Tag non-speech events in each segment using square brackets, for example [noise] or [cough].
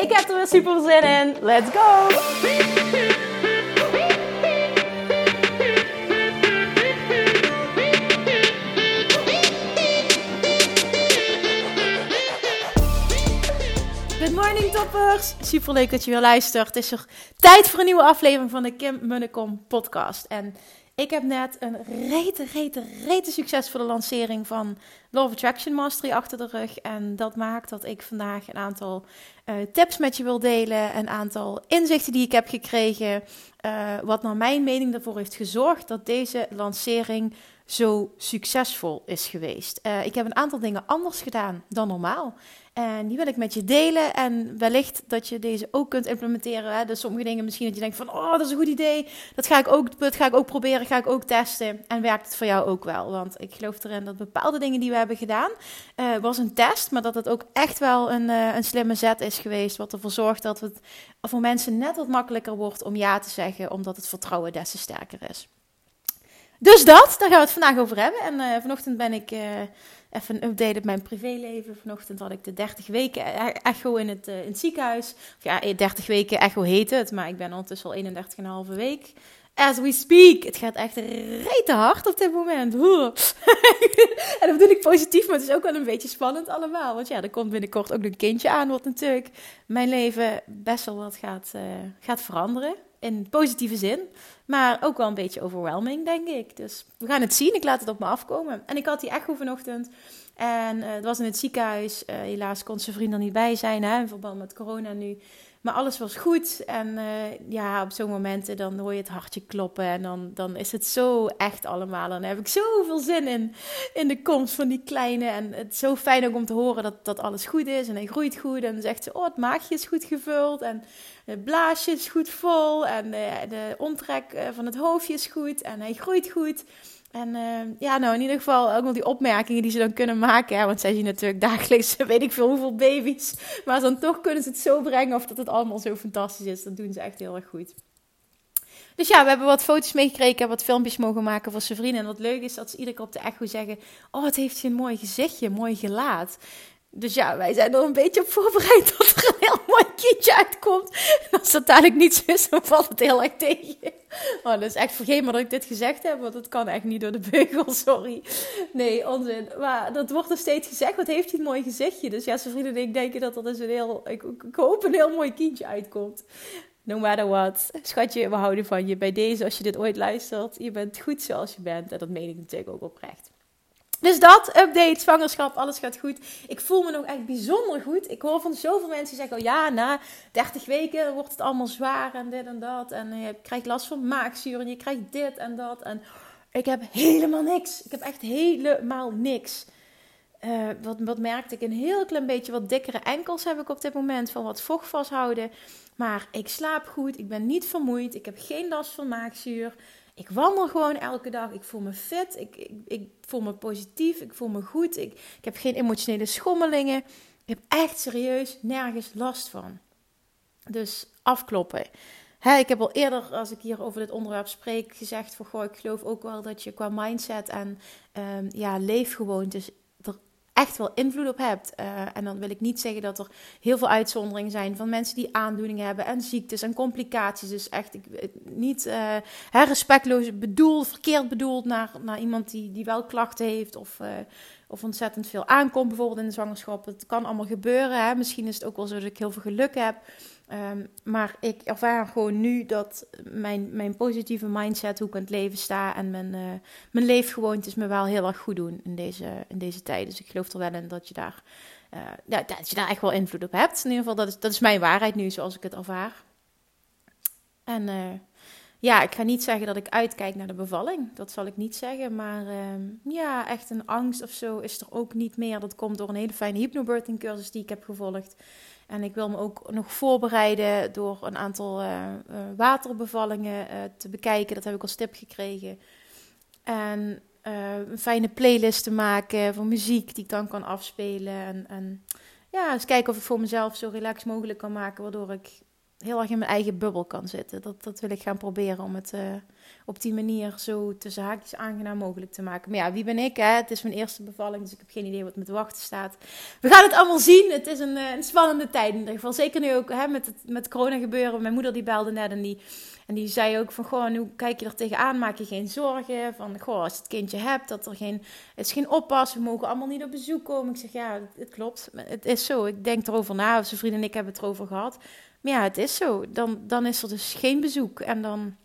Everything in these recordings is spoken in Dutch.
Ik heb er weer super zin in. Let's go! Good morning toppers! Super leuk dat je weer luistert. Het is er tijd voor een nieuwe aflevering van de Kim Munnekom podcast. En ik heb net een rete, rete, rete succesvolle lancering van of Attraction Mastery achter de rug. En dat maakt dat ik vandaag een aantal uh, tips met je wil delen. Een aantal inzichten die ik heb gekregen. Uh, wat naar mijn mening ervoor heeft gezorgd dat deze lancering zo succesvol is geweest. Uh, ik heb een aantal dingen anders gedaan dan normaal. En die wil ik met je delen. En wellicht dat je deze ook kunt implementeren. Hè? Dus sommige dingen misschien dat je denkt van... Oh, dat is een goed idee. Dat ga ik ook, dat ga ik ook proberen. Ga ik ook testen. En werkt het voor jou ook wel? Want ik geloof erin dat bepaalde dingen die we hebben gedaan... Uh, was een test. Maar dat het ook echt wel een, uh, een slimme zet is geweest. Wat ervoor zorgt dat het voor mensen net wat makkelijker wordt om ja te zeggen. Omdat het vertrouwen des te sterker is. Dus dat, daar gaan we het vandaag over hebben. En uh, vanochtend ben ik uh, even een update op mijn privéleven. Vanochtend had ik de 30 weken e-, echo in het, uh, in het ziekenhuis. Of ja, 30 weken echo heet het, maar ik ben ondertussen al 31,5 week. As we speak. Het gaat echt rete hard op dit moment. [laughs] en dat bedoel ik positief, maar het is ook wel een beetje spannend allemaal. Want ja, er komt binnenkort ook een kindje aan, wat natuurlijk mijn leven best wel wat gaat, gaat veranderen in positieve zin. Maar ook wel een beetje overwhelming, denk ik. Dus we gaan het zien. Ik laat het op me afkomen. En ik had die echo vanochtend. En uh, het was in het ziekenhuis. Uh, helaas kon zijn vriend er niet bij zijn, hè, in verband met corona nu. Maar alles was goed. En uh, ja, op zo'n momenten dan hoor je het hartje kloppen. En dan, dan is het zo echt allemaal. Dan heb ik zoveel zin in, in de komst van die kleine. En het is zo fijn ook om te horen dat, dat alles goed is. En hij groeit goed. En dan zegt ze, oh, het maagje is goed gevuld. En het blaasje is goed vol. En de, de omtrek van het hoofdje is goed. En hij groeit goed. En uh, ja, nou in ieder geval ook nog die opmerkingen die ze dan kunnen maken. Hè? Want zij zien natuurlijk dagelijks, [laughs] weet ik veel hoeveel baby's. Maar dan toch kunnen ze het zo brengen of dat het allemaal zo fantastisch is. Dat doen ze echt heel erg goed. Dus ja, we hebben wat foto's meegekregen, wat filmpjes mogen maken voor zijn vrienden. En wat leuk is dat ze iedere keer op de echo zeggen: Oh, het heeft je een mooi gezichtje, mooi gelaat. Dus ja, wij zijn er een beetje op voorbereid [laughs] dat er een heel mooi kindje uitkomt. Als dat dadelijk niet zo is, dan valt het heel erg tegen. Oh, dat is echt vergeet maar dat ik dit gezegd heb, want dat kan echt niet door de beugel, [laughs] sorry. Nee, onzin. Maar dat wordt er steeds gezegd, wat heeft hij een mooi gezichtje. Dus ja, zijn vrienden en ik denken dat er dus een heel, ik, ik hoop een heel mooi kindje uitkomt. No matter what. Schatje, we houden van je. Bij deze, als je dit ooit luistert, je bent goed zoals je bent. En dat meen ik natuurlijk ook oprecht. Dus dat, update, zwangerschap, alles gaat goed. Ik voel me nog echt bijzonder goed. Ik hoor van zoveel mensen die zeggen: oh ja, na 30 weken wordt het allemaal zwaar en dit en dat. En je krijgt last van maagzuur en je krijgt dit en dat. En ik heb helemaal niks. Ik heb echt helemaal niks. Uh, wat, wat merkte ik? Een heel klein beetje wat dikkere enkels heb ik op dit moment van wat vocht vasthouden. Maar ik slaap goed, ik ben niet vermoeid, ik heb geen last van maagzuur. Ik wandel gewoon elke dag. Ik voel me fit. Ik, ik, ik voel me positief. Ik voel me goed. Ik, ik heb geen emotionele schommelingen. Ik heb echt serieus nergens last van. Dus afkloppen. ik heb al eerder, als ik hier over dit onderwerp spreek, gezegd van goh, ik geloof ook wel dat je qua mindset en um, ja, leefgewoontes echt wel invloed op hebt. Uh, en dan wil ik niet zeggen dat er heel veel uitzonderingen zijn van mensen die aandoeningen hebben en ziektes en complicaties. Dus echt ik, niet uh, respectloos bedoeld, verkeerd bedoeld naar, naar iemand die, die wel klachten heeft of, of ontzettend veel aankomt, bijvoorbeeld in de zwangerschap. Het kan allemaal gebeuren. Hè? Misschien is het ook wel zo dat ik heel veel geluk heb. Um, maar ik ervaar gewoon nu dat mijn, mijn positieve mindset, hoe ik het leven sta en mijn, uh, mijn leefgewoontes me wel heel erg goed doen in deze, in deze tijd. Dus ik geloof er wel in dat je daar, uh, ja, dat je daar echt wel invloed op hebt. In ieder geval, dat is, dat is mijn waarheid nu, zoals ik het ervaar. En uh, ja, ik ga niet zeggen dat ik uitkijk naar de bevalling. Dat zal ik niet zeggen. Maar ehm, ja, echt een angst of zo is er ook niet meer. Dat komt door een hele fijne hypnobirthing cursus die ik heb gevolgd. En ik wil me ook nog voorbereiden door een aantal waterbevallingen te bekijken. Dat heb ik als tip gekregen. En een fijne playlist te maken van muziek die ik dan kan afspelen. En, en ja, eens kijken of ik voor mezelf zo relaxed mogelijk kan maken, waardoor ik heel erg in mijn eigen bubbel kan zitten. Dat, dat wil ik gaan proberen om het uh, op die manier zo tussen haakjes aangenaam mogelijk te maken. Maar ja, wie ben ik? Hè? Het is mijn eerste bevalling, dus ik heb geen idee wat me te wachten staat. We gaan het allemaal zien. Het is een, uh, een spannende tijd in ieder geval. Zeker nu ook hè, met, het, met corona gebeuren. Mijn moeder die belde net en die, en die zei ook van... Goh, nu kijk je er tegenaan, maak je geen zorgen. Van, goh, als je het kindje hebt, dat er geen... Het is geen oppas, we mogen allemaal niet op bezoek komen. Ik zeg, ja, het, klopt. Het is zo. Ik denk erover na. Zijn vriend en ik hebben het erover gehad. Maar ja, het is zo. Dan, dan is er dus geen bezoek. En dan,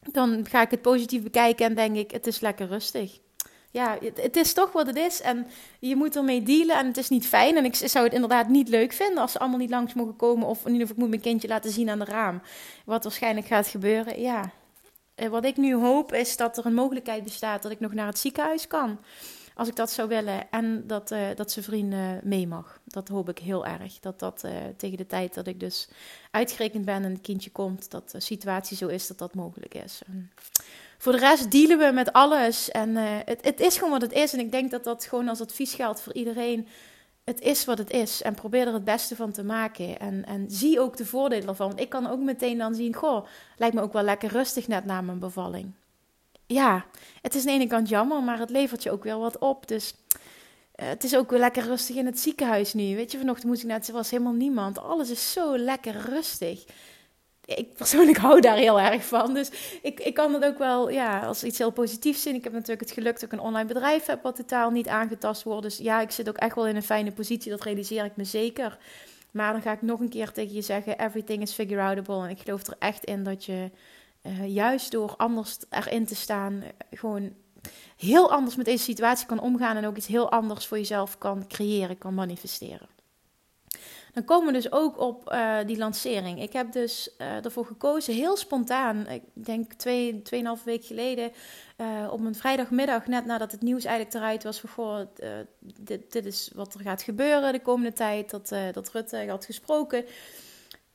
dan ga ik het positief bekijken en denk ik, het is lekker rustig. Ja, het, is toch wat het is. En je moet ermee dealen en het is niet fijn. En ik zou het inderdaad niet leuk vinden als ze allemaal niet langs mogen komen. Of in ieder geval, ik moet mijn kindje laten zien aan de raam. Wat waarschijnlijk gaat gebeuren. Ja, wat ik nu hoop is dat er een mogelijkheid bestaat dat ik nog naar het ziekenhuis kan als ik dat zou willen. En dat, uh, dat zijn vrienden mee mag. Dat hoop ik heel erg. Dat dat uh, tegen de tijd dat ik dus uitgerekend ben en het kindje komt, dat de situatie zo is dat dat mogelijk is. Voor de rest dealen we met alles. En het, het is gewoon wat het is. En ik denk dat dat gewoon als advies geldt voor iedereen. Het is wat het is. En probeer er het beste van te maken. En, en zie ook de voordelen ervan. Ik kan ook meteen dan zien: goh, lijkt me ook wel lekker rustig net na mijn bevalling ja, het is aan de ene kant jammer, maar het levert je ook wel wat op. Dus uh, het is ook weer lekker rustig in het ziekenhuis nu. Weet je, vanochtend moest ik net, er was helemaal niemand. Alles is zo lekker rustig. Ik persoonlijk [laughs] hou daar heel erg van. Dus ik, ik kan het ook wel ja, als iets heel positiefs zien. Ik heb natuurlijk het geluk dat ik een online bedrijf heb wat totaal niet aangetast wordt. Dus ja, ik zit ook echt wel in een fijne positie. Dat realiseer ik me zeker. Maar dan ga ik nog een keer tegen je zeggen: everything is figure outable. En ik geloof er echt in dat je uh, juist door anders erin te staan, eh, gewoon heel anders met deze situatie kan omgaan en ook iets heel anders voor jezelf kan creëren, kan manifesteren. Dan komen we dus ook op uh, die lancering. Ik heb dus uh, ervoor gekozen, heel spontaan, ik denk twee, tweeënhalf week geleden, op een vrijdagmiddag, net nadat het nieuws eigenlijk eruit was, van dit, dit, is wat er gaat gebeuren de komende tijd, dat, dat Rutte had gesproken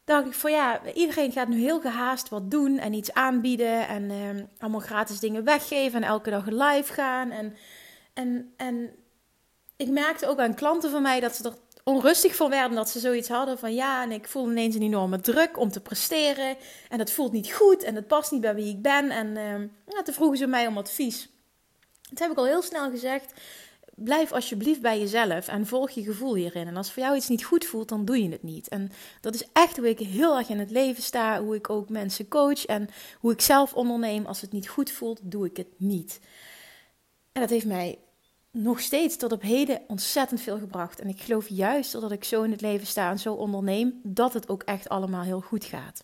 dacht ik van ja, iedereen gaat nu heel gehaast wat doen en iets aanbieden en uh, allemaal gratis dingen weggeven en elke dag live gaan. En, en, en ik merkte ook aan klanten van mij dat ze er onrustig van werden, dat ze zoiets hadden van ja, en ik voel ineens een enorme druk om te presteren en dat voelt niet goed en het past niet bij wie ik ben. En uh, ja, toen vroegen ze mij om advies. Toen heb ik al heel snel gezegd, blijf alsjeblieft bij jezelf en volg je gevoel hierin. En als voor jou iets niet goed voelt, dan doe je het niet. En dat is echt hoe ik heel erg in het leven sta, hoe ik ook mensen coach en hoe ik zelf onderneem. Als het niet goed voelt, doe ik het niet. En dat heeft mij nog steeds tot op heden ontzettend veel gebracht. En ik geloof juist dat ik zo in het leven sta en zo onderneem, dat het ook echt allemaal heel goed gaat.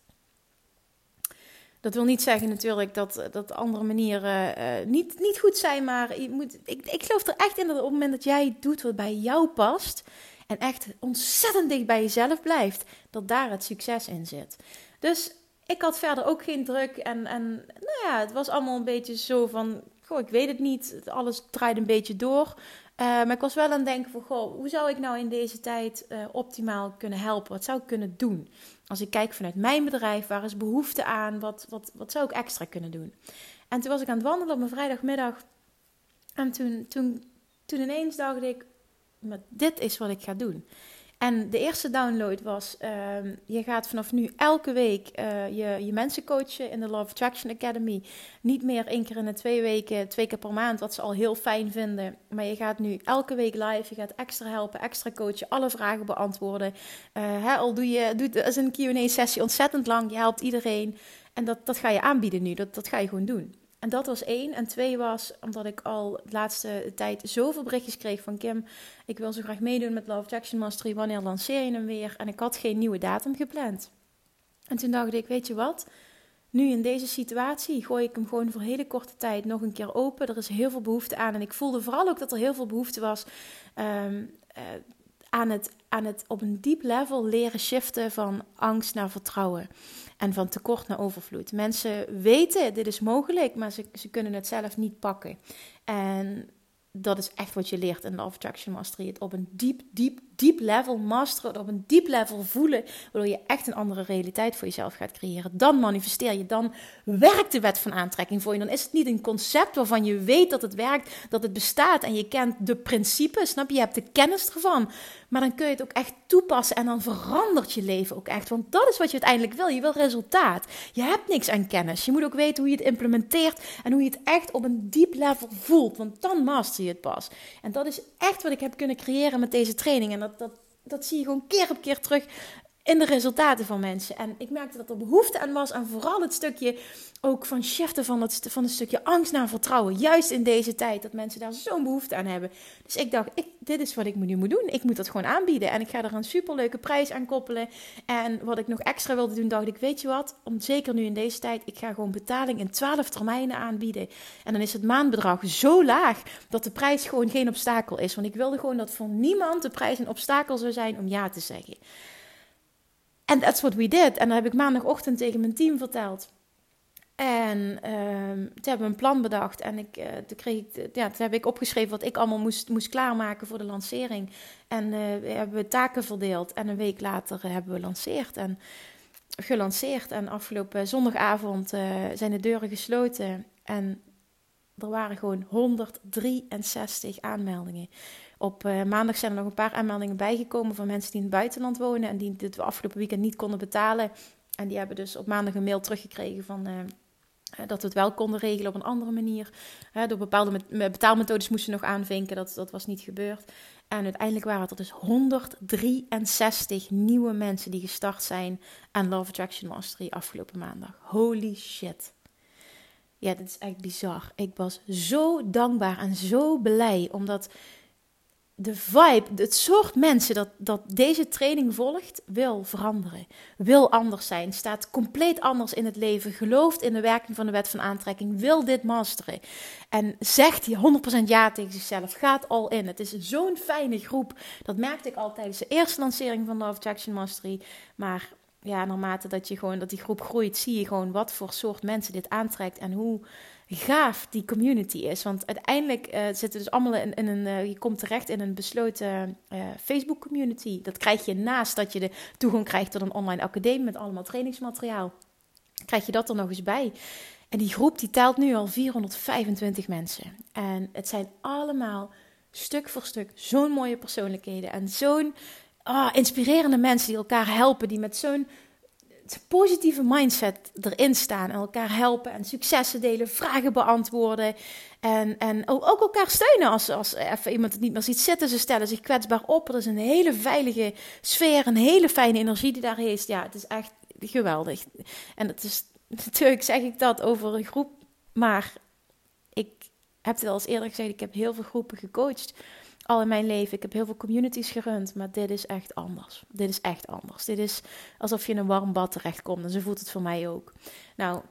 Dat wil niet zeggen natuurlijk dat, dat andere manieren uh, niet, niet goed zijn, maar je moet, ik, ik geloof er echt in dat op het moment dat jij doet wat bij jou past en echt ontzettend dicht bij jezelf blijft, dat daar het succes in zit. Dus ik had verder ook geen druk en, en nou ja, het was allemaal een beetje zo van, goh, ik weet het niet, alles draait een beetje door. Uh, maar ik was wel aan het denken van, goh, hoe zou ik nou in deze tijd uh, optimaal kunnen helpen? Wat zou ik kunnen doen? Als ik kijk vanuit mijn bedrijf, waar is behoefte aan? Wat, wat, wat zou ik extra kunnen doen? En toen was ik aan het wandelen op mijn vrijdagmiddag. En toen, toen, toen ineens dacht ik, dit is wat ik ga doen. En de eerste download was: uh, je gaat vanaf nu elke week uh, je, je mensen coachen in de Love Attraction Academy. Niet meer één keer in de twee weken, twee keer per maand, wat ze al heel fijn vinden. Maar je gaat nu elke week live. Je gaat extra helpen, extra coachen, alle vragen beantwoorden. Uh, hè, al doe je, doe, is een QA-sessie ontzettend lang. Je helpt iedereen. En dat, dat ga je aanbieden nu. Dat, dat ga je gewoon doen. En dat was één. En twee was omdat ik al de laatste tijd zoveel berichtjes kreeg van Kim. Ik wil zo graag meedoen met Love Jackson Mastery. Wanneer lanceer je hem weer? En ik had geen nieuwe datum gepland. En toen dacht ik, weet je wat? Nu in deze situatie gooi ik hem gewoon voor hele korte tijd nog een keer open. Er is heel veel behoefte aan. En ik voelde vooral ook dat er heel veel behoefte was um, uh, aan, het, aan het op een diep level leren shiften van angst naar vertrouwen en van tekort naar overvloed. Mensen weten, dit is mogelijk, maar ze, ze kunnen het zelf niet pakken. En dat is echt wat je leert in de Attraction Mastery. Het op een diep, diep, diep level masteren, op een diep level voelen, waardoor je echt een andere realiteit voor jezelf gaat creëren. Dan manifesteer je, dan werkt de wet van aantrekking voor je. Dan is het niet een concept waarvan je weet dat het werkt, dat het bestaat en je kent de principes, snap je? Je hebt de kennis ervan. Maar dan kun je het ook echt toepassen en dan verandert je leven ook echt. Want dat is wat je uiteindelijk wil. Je wil resultaat. Je hebt niks aan kennis. Je moet ook weten hoe je het implementeert en hoe je het echt op een diep level voelt. Want dan master je het pas. En dat is echt wat ik heb kunnen creëren met deze training. En dat, dat zie je gewoon keer op keer terug in de resultaten van mensen. En ik merkte dat er behoefte aan was. En vooral het stukje ook van shiften van, het, van een stukje angst naar vertrouwen. Juist in deze tijd dat mensen daar zo'n behoefte aan hebben. Dus ik dacht, ik, dit is wat ik nu moet doen. Ik moet dat gewoon aanbieden. En ik ga er een superleuke prijs aan koppelen. En wat ik nog extra wilde doen, dacht ik, weet je wat? Om, zeker nu in deze tijd, ik ga gewoon betaling in 12 termijnen aanbieden. En dan is het maandbedrag zo laag dat de prijs gewoon geen obstakel is. Want ik wilde gewoon dat voor niemand de prijs een obstakel zou zijn om ja te zeggen. En that's what we did. En dan heb ik maandagochtend tegen mijn team verteld. En uh, toen hebben we een plan bedacht. En ik, uh, toen, kreeg ik, ja, toen heb ik opgeschreven wat ik allemaal moest, moest klaarmaken voor de lancering. En uh, we hebben taken verdeeld. En een week later hebben we lanceerd. En gelanceerd. En afgelopen zondagavond zijn de deuren gesloten. En er waren gewoon 163 aanmeldingen. Op uh, maandag zijn er nog een paar aanmeldingen bijgekomen van mensen die in het buitenland wonen en die dit afgelopen weekend niet konden betalen. En die hebben dus op maandag een mail teruggekregen van uh, dat we het wel konden regelen op een andere manier. Door bepaalde betaalmethodes moesten nog aanvinken, dat, dat was niet gebeurd. En uiteindelijk waren het er dus 163 nieuwe mensen die gestart zijn aan Love Attraction Mastery afgelopen maandag. Holy shit. Ja, dat is echt bizar. Ik was zo dankbaar en zo blij, omdat de vibe, het soort mensen dat, dat deze training volgt, wil veranderen. Wil anders zijn. Staat compleet anders in het leven. Gelooft in de werking van de wet van aantrekking. Wil dit masteren. En zegt die 100% ja tegen zichzelf. Gaat al in. Het is zo'n fijne groep. Dat merkte ik al tijdens de eerste lancering van Love Attraction Mastery. Maar ja, naarmate dat, je gewoon, dat die groep groeit, zie je gewoon wat voor soort mensen dit aantrekt. En hoe gaaf die community is. Want uiteindelijk uh, zitten dus allemaal in, een. Uh, je komt terecht in een besloten uh, Facebook community. Dat krijg je naast dat je de toegang krijgt tot een online academie met allemaal trainingsmateriaal. Krijg je dat er nog eens bij. En die groep die telt nu al 425 mensen. En het zijn allemaal stuk voor stuk zo'n mooie persoonlijkheden. En zo'n oh, inspirerende mensen die elkaar helpen. Die met zo'n positieve mindset erin staan. En elkaar helpen en successen delen, vragen beantwoorden. En, en ook, elkaar steunen als, als even iemand het niet meer ziet zitten. Ze stellen zich kwetsbaar op. Er is een hele veilige sfeer, een hele fijne energie die daar is. Ja, het is echt geweldig. En het is, [laughs] natuurlijk zeg ik dat over een groep. Maar ik heb het al eens eerder gezegd, ik heb heel veel groepen gecoacht al in mijn leven. Ik heb heel veel communities gerund, maar dit is echt anders. Dit is echt anders. Dit is alsof je in een warm bad terechtkomt en zo voelt het voor mij ook. Nou,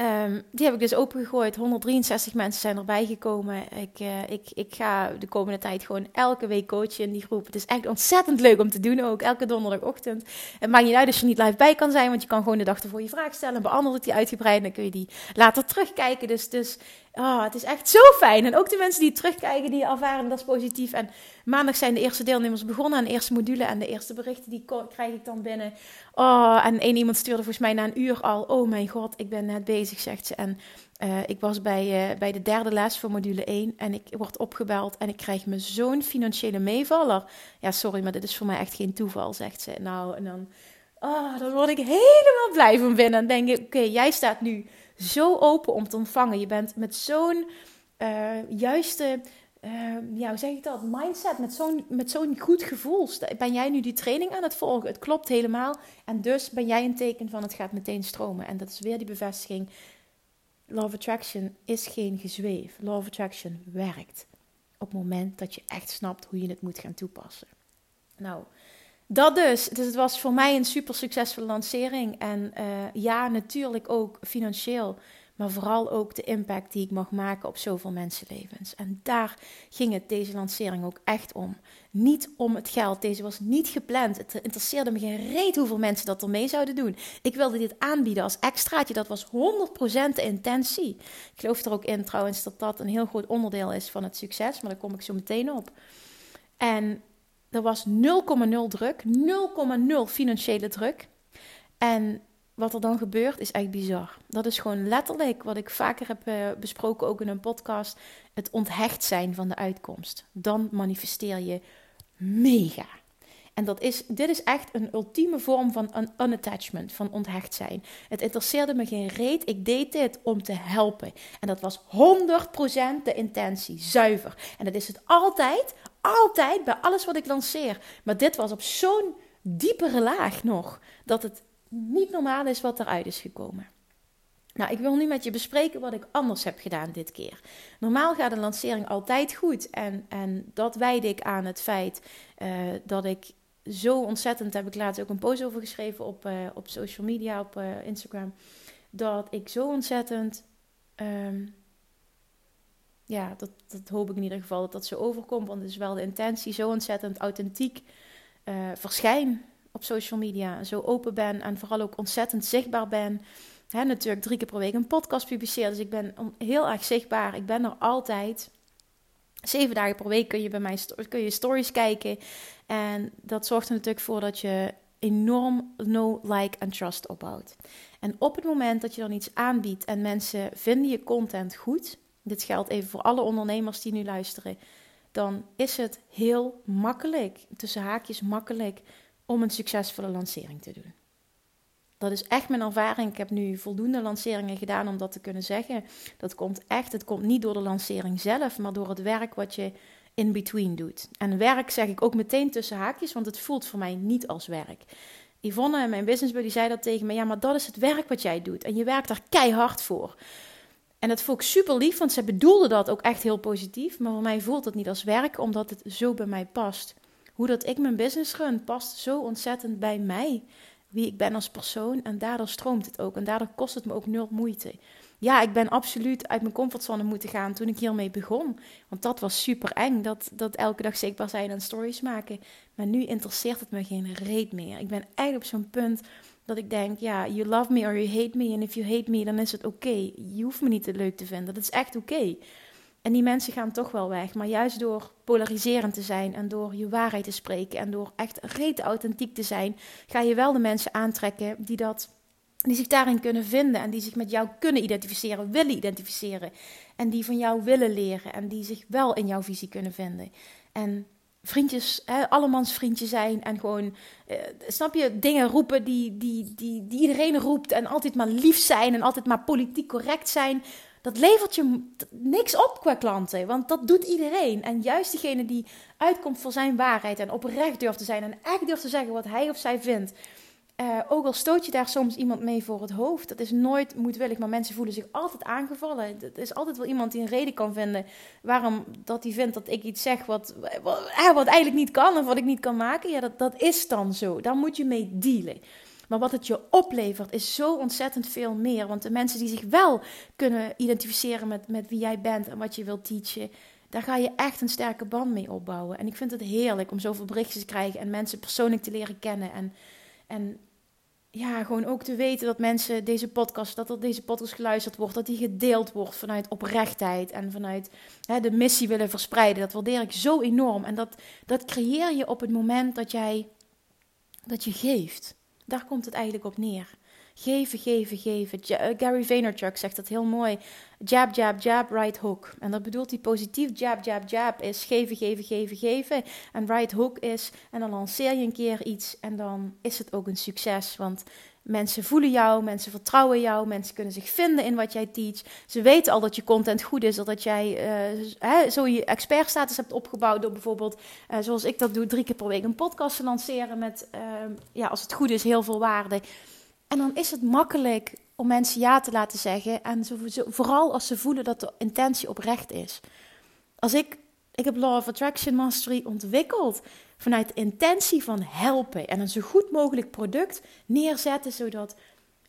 Um, die heb ik dus opengegooid. 163 mensen zijn erbij gekomen. Ik, uh, ik, ik ga de komende tijd gewoon elke week coachen in die groep. Het is echt ontzettend leuk om te doen ook. Elke donderdagochtend. Het maakt niet uit als je niet live bij kan zijn. Want je kan gewoon de dag ervoor je vraag stellen. Beantwoord ik die uitgebreid. Dan kun je die later terugkijken. Dus, dus oh, het is echt zo fijn. En ook de mensen die terugkijken, die ervaren dat is positief. En maandag zijn de eerste deelnemers begonnen aan de eerste module. En de eerste berichten die krijg ik dan binnen. Oh, en één iemand stuurde volgens mij na een uur al. Oh mijn god, ik ben net bezig, zegt ze. En uh, ik was bij, uh, bij de derde les voor module 1 en ik word opgebeld en ik krijg me zo'n financiële meevaller. Ja, sorry, maar dit is voor mij echt geen toeval, zegt ze. Nou, en dan, oh, dan word ik helemaal blij van binnen. En denk ik, oké, jij staat nu zo open om te ontvangen. Je bent met zo'n uh, juiste uh, ja, hoe zeg ik dat? Mindset, met zo'n, met zo'n goed gevoel. Ben jij nu die training aan het volgen? Het klopt helemaal. En dus ben jij een teken van het gaat meteen stromen. En dat is weer die bevestiging. Love Attraction is geen gezweef. Love Attraction werkt. Op het moment dat je echt snapt hoe je het moet gaan toepassen. Nou, dat dus. Dus het was voor mij een super succesvolle lancering. En uh, ja, natuurlijk ook financieel maar vooral ook de impact die ik mag maken op zoveel mensenlevens. En daar ging het deze lancering ook echt om. Niet om het geld. Deze was niet gepland. Het interesseerde me geen reet hoeveel mensen dat ermee zouden doen. Ik wilde dit aanbieden als extraatje. Dat was 100% de intentie. Ik geloof er ook in trouwens dat dat een heel groot onderdeel is van het succes. Maar daar kom ik zo meteen op. En er was 0,0 druk, 0,0 financiële druk. En wat er dan gebeurt is echt bizar. Dat is gewoon letterlijk wat ik vaker heb uh, besproken, ook in een podcast: het onthecht zijn van de uitkomst. Dan manifesteer je mega. En dat is, dit is echt een ultieme vorm van un unattachment, van onthecht zijn. Het interesseerde me geen reet. Ik deed dit om te helpen. En dat was 100% de intentie, zuiver. En dat is het altijd, altijd bij alles wat ik lanceer. Maar dit was op zo'n diepere laag nog, dat het niet normaal is wat eruit is gekomen. Nou, ik wil nu met je bespreken wat ik anders heb gedaan dit keer. Normaal gaat een lancering altijd goed. En, en dat wijd ik aan het feit uh, dat ik zo ontzettend, heb ik laatst ook een post over geschreven op, uh, op social media, op uh, Instagram. Dat ik zo ontzettend, um, ja, dat, dat hoop ik in ieder geval dat dat zo overkomt. Want het is wel de intentie, zo ontzettend authentiek verschijn op social media. Zo open ben en vooral ook ontzettend zichtbaar ben. Hè, natuurlijk drie keer per week een podcast publiceer. Dus ik ben heel erg zichtbaar. Ik ben er altijd. Zeven dagen per week kun je bij mij kun je stories kijken. En dat zorgt er natuurlijk voor dat je enorm know, like en trust opbouwt. En op het moment dat je dan iets aanbiedt en mensen vinden je content goed, dit geldt even voor alle ondernemers die nu luisteren, dan is het heel makkelijk, tussen haakjes makkelijk, om een succesvolle lancering te doen. Dat is echt mijn ervaring. Ik heb nu voldoende lanceringen gedaan om dat te kunnen zeggen. Dat komt echt, het komt niet door de lancering zelf, maar door het werk wat je in between doet. En werk zeg ik ook meteen tussen haakjes, want het voelt voor mij niet als werk. Yvonne, mijn business buddy, zei dat tegen me. Ja, maar dat is het werk wat jij doet. En je werkt daar keihard voor. En dat vond ik super lief, want ze bedoelde dat ook echt heel positief. Maar voor mij voelt het niet als werk, omdat het zo bij mij past. Hoe dat ik mijn business run, past zo ontzettend bij mij. Wie ik ben als persoon. En daardoor stroomt het ook. En daardoor kost het me ook nul moeite ja, ik ben absoluut uit mijn comfortzone moeten gaan toen ik hiermee begon. Want dat was super eng, dat, dat elke dag zichtbaar zijn en stories maken. Maar nu interesseert het me geen reet meer. Ik ben eigenlijk op zo'n punt dat ik denk, ja, you love me or you hate me. En if you hate me, dan is het oké. Je hoeft me niet te leuk te vinden, dat is echt oké. En die mensen gaan toch wel weg. Maar juist door polariserend te zijn en door je waarheid te spreken en door echt reet authentiek te zijn, ga je wel de mensen aantrekken die dat die zich daarin kunnen vinden en die zich met jou kunnen identificeren, willen identificeren. En die van jou willen leren en die zich wel in jouw visie kunnen vinden. En vriendjes, hè, allemans vriendje zijn en gewoon, eh, snap je, dingen roepen die, die, die, die iedereen roept en altijd maar lief zijn en altijd maar politiek correct zijn. Dat levert je niks op qua klanten, want dat doet iedereen. En juist degene die uitkomt voor zijn waarheid en oprecht durft te zijn en echt durft te zeggen wat hij of zij vindt uh, ook al stoot je daar soms iemand mee voor het hoofd, dat is nooit moedwillig, maar mensen voelen zich altijd aangevallen. Er is altijd wel iemand die een reden kan vinden waarom dat hij vindt dat ik iets zeg wat, wat, eh, wat eigenlijk niet kan of wat ik niet kan maken. Ja, dat, dat is dan zo. Daar moet je mee dealen. Maar wat het je oplevert is zo ontzettend veel meer. Want de mensen die zich wel kunnen identificeren met, met wie jij bent en wat je wilt teachen, daar ga je echt een sterke band mee opbouwen. En ik vind het heerlijk om zoveel berichtjes te krijgen en mensen persoonlijk te leren kennen. En en ja, gewoon ook te weten dat mensen deze podcast, dat er deze podcast geluisterd wordt, dat die gedeeld wordt vanuit oprechtheid en vanuit hè, de missie willen verspreiden. Dat waardeer ik zo enorm. En dat, dat creëer je op het moment dat jij dat je geeft. Daar komt het eigenlijk op neer. Geven, geven, geven. Eh, Gary Vaynerchuk zegt dat heel mooi. Jab, jab, jab, right hook. En dat bedoelt hij positief. Jab, jab, jab is geven, geven, geven, geven. En right hook is, en dan lanceer je een keer iets en dan is het ook een succes. Want mensen voelen jou, mensen vertrouwen jou, mensen kunnen zich vinden in wat jij teach. Ze weten al dat je content goed is, dat jij hè, zo je expertstatus hebt opgebouwd door bijvoorbeeld, uh, zoals ik dat doe, drie keer per week een podcast te lanceren met, uh, ja, als het goed is, heel veel waarde. En dan is het makkelijk om mensen ja te laten zeggen. En vooral als ze voelen dat de intentie oprecht is. Als ik, ik heb Law of Attraction Mastery ontwikkeld vanuit intentie van helpen. En een zo goed mogelijk product neerzetten, zodat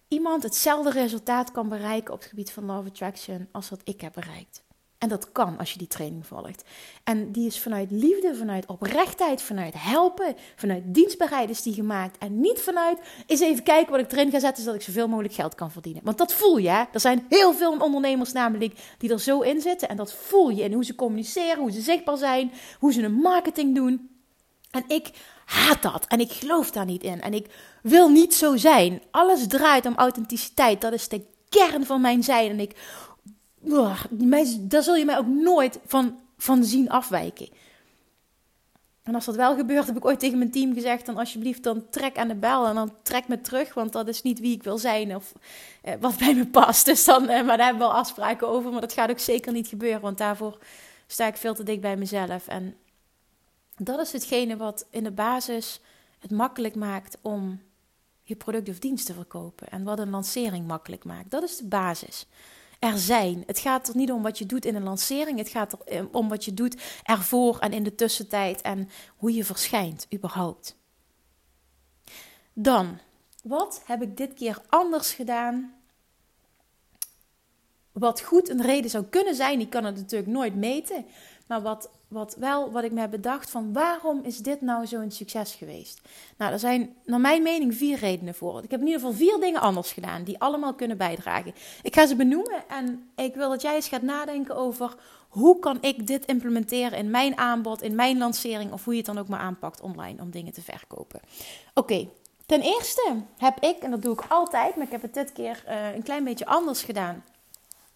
iemand hetzelfde resultaat kan bereiken op het gebied van of Attraction als wat ik heb bereikt. En dat kan als je die training volgt. En die is vanuit liefde, vanuit oprechtheid, vanuit helpen, vanuit dienstbaarheid is die gemaakt. En niet vanuit, eens even kijken wat ik erin ga zetten, zodat ik zoveel mogelijk geld kan verdienen. Want dat voel je, hè? Er zijn heel veel ondernemers namelijk die er zo in zitten. En dat voel je in hoe ze communiceren, hoe ze zichtbaar zijn, hoe ze een marketing doen. En ik haat dat. En ik geloof daar niet in. En ik wil niet zo zijn. Alles draait om authenticiteit. Dat is de kern van mijn zijn. En ik. Oh, daar zul je mij ook nooit van, van zien afwijken. En als dat wel gebeurt, heb ik ooit tegen mijn team gezegd: dan alsjeblieft, dan trek aan de bel en dan trek me terug, want dat is niet wie ik wil zijn of eh, wat bij me past. Dus dan, eh, maar daar hebben we al afspraken over, maar dat gaat ook zeker niet gebeuren, want daarvoor sta ik veel te dik bij mezelf. En dat is hetgene wat in de basis het makkelijk maakt om je product of dienst te verkopen en wat een lancering makkelijk maakt. Dat is de basis er zijn. Het gaat er niet om wat je doet in een lancering. Het gaat er eh, om wat je doet ervoor en in de tussentijd en hoe je verschijnt überhaupt. Dan, wat heb ik dit keer anders gedaan? Wat goed een reden zou kunnen zijn, die kan het natuurlijk nooit meten. Maar wat wat wel, wat ik me heb bedacht van waarom is dit nou zo'n succes geweest? Nou, er zijn naar mijn mening vier redenen voor. Ik heb in ieder geval vier dingen anders gedaan die allemaal kunnen bijdragen. Ik ga ze benoemen en ik wil dat jij eens gaat nadenken over hoe kan ik dit implementeren in mijn aanbod, in mijn lancering of hoe je het dan ook maar aanpakt online om dingen te verkopen. Oké, ten eerste heb ik, en dat doe ik altijd, maar ik heb het dit keer uh, een klein beetje anders gedaan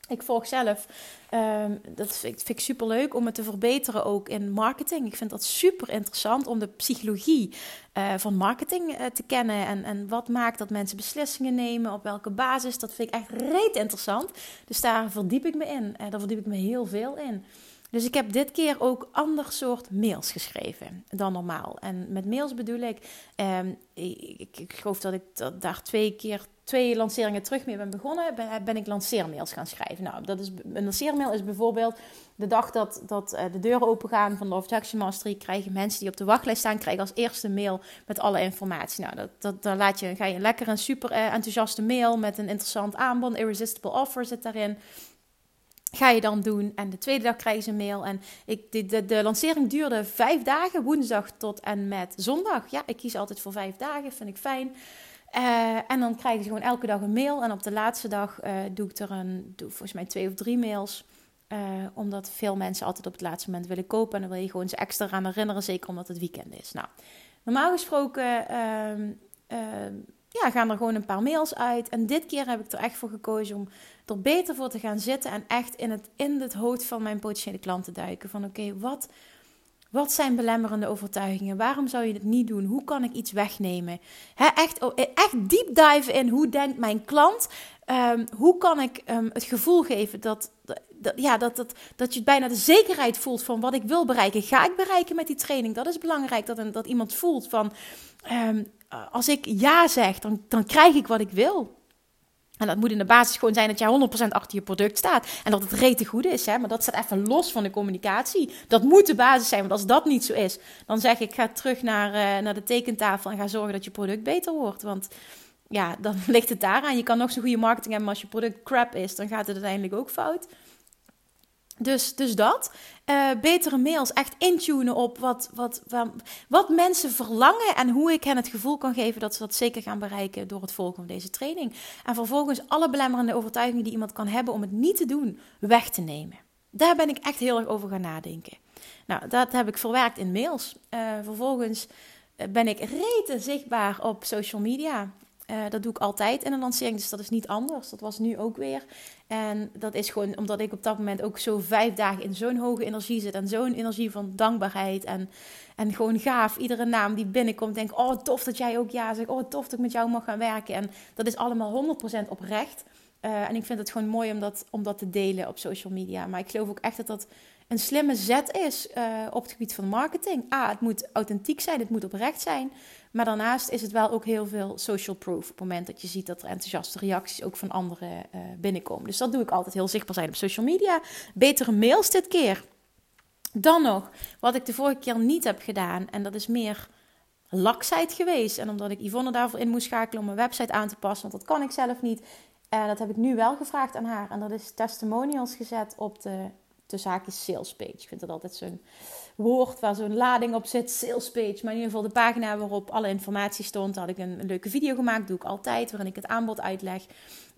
ik volg zelf, ehm, dat vind, ik super leuk om het te verbeteren ook in marketing. Ik vind dat super interessant om de psychologie uh, van marketing uh, te kennen. En, en wat maakt dat mensen beslissingen nemen, op welke basis. Dat vind ik echt reet interessant. Dus daar verdiep ik me in. Uh, daar verdiep ik me heel veel in. Dus ik heb dit keer ook ander soort mails geschreven dan normaal. En met mails bedoel ik, um, ik, ik, geloof dat ik daar twee keer twee lanceringen terug mee ben begonnen, ben, ik lanceermails gaan schrijven. Nou, dat is, een lanceermail is bijvoorbeeld de dag dat, dat uh, de deuren open gaan van Love Action Mastery, krijgen mensen die op de wachtlijst staan, krijgen als eerste mail met alle informatie. Nou, dat, dat, dan laat je, ga je lekker een super uh, enthousiaste mail met een interessant aanbod, irresistible offer zit daarin ga je dan doen. En de tweede dag krijgen ze een mail. En ik, de, de, lancering duurde vijf dagen, woensdag tot en met zondag. Ja, ik kies altijd voor vijf dagen, vind ik fijn. Uh, en dan krijgen ze gewoon elke dag een mail. En op de laatste dag uh, doe ik er een, doe volgens mij twee of drie mails. Uh, omdat veel mensen altijd op het laatste moment willen kopen. En dan wil je gewoon ze extra aan herinneren, zeker omdat het weekend is. Nou, normaal gesproken ehm, ehm, ja, gaan er gewoon een paar mails uit. En dit keer heb ik er echt voor gekozen om er beter voor te gaan zitten. En echt in het, in het hoofd van mijn potentiële klant te duiken. Van oké, wat wat zijn belemmerende overtuigingen? Waarom zou je het niet doen? Hoe kan ik iets wegnemen? echt, oh, echt deep dive in hoe denkt mijn klant? Um, hoe kan ik um, het gevoel geven dat, dat, ja, dat, dat, dat je bijna de zekerheid voelt van wat ik wil bereiken? Ga ik bereiken met die training? Dat is belangrijk dat, een, dat iemand voelt van um, als ik ja zeg, dan, dan krijg ik wat ik wil. En dat moet in de basis gewoon zijn dat jij 100% achter je product staat. En dat het rete goed is. Hè? Maar dat staat even los van de communicatie. Dat moet de basis zijn. Want als dat niet zo is, dan zeg ik: ga terug naar, uh, naar de tekentafel en ga zorgen dat je product beter wordt. Want ja, dan [laughs] ligt het daaraan. Je kan nog zo'n goede marketing hebben, maar als je product crap is, dan gaat het uiteindelijk ook fout. Dus, dus dat. Uh, betere mails, echt intunen op wat, wat, wat, mensen verlangen en hoe ik hen het gevoel kan geven dat ze dat zeker gaan bereiken door het volgen van deze training. En vervolgens alle belemmerende overtuigingen die iemand kan hebben om het niet te doen, weg te nemen. Daar ben ik echt heel erg over gaan nadenken. Nou, dat heb ik verwerkt in mails. Uh, vervolgens eh, ben ik rete zichtbaar op social media. Uh, dat doe ik altijd in een lancering, dus dat is niet anders. Dat was nu ook weer. En dat is gewoon omdat ik op dat moment ook zo vijf dagen in zo'n hoge energie zit. En zo'n energie van dankbaarheid. En, en gewoon gaaf. Iedere naam die binnenkomt, denk oh tof dat jij ook ja zegt. Oh tof dat ik met jou mag gaan werken. En dat is allemaal 100% oprecht. Uh, en ik vind het gewoon mooi om dat, om dat te delen op social media. Maar ik geloof ook echt dat dat een slimme zet is uh, op het gebied van marketing. A, het moet authentiek zijn, het moet oprecht zijn. Maar daarnaast is het wel ook heel veel social proof. Op het moment dat je ziet dat er enthousiaste reacties ook van anderen uh, binnenkomen. Dus dat doe ik altijd heel zichtbaar zijn op social media. Betere mails dit keer. Dan nog, wat ik de vorige keer niet heb gedaan. En dat is meer laksheid geweest. En omdat ik Yvonne daarvoor in moest schakelen om mijn website aan te passen. Want dat kan ik zelf niet. En dat heb ik nu wel gevraagd aan haar. En dat is testimonials gezet op de de zaakjes sales page. Ik vind dat altijd zo'n woord waar zo'n lading op zit, sales page. Maar in ieder geval de pagina waarop alle informatie stond. Had ik een, leuke video gemaakt, doe ik altijd, waarin ik het aanbod uitleg.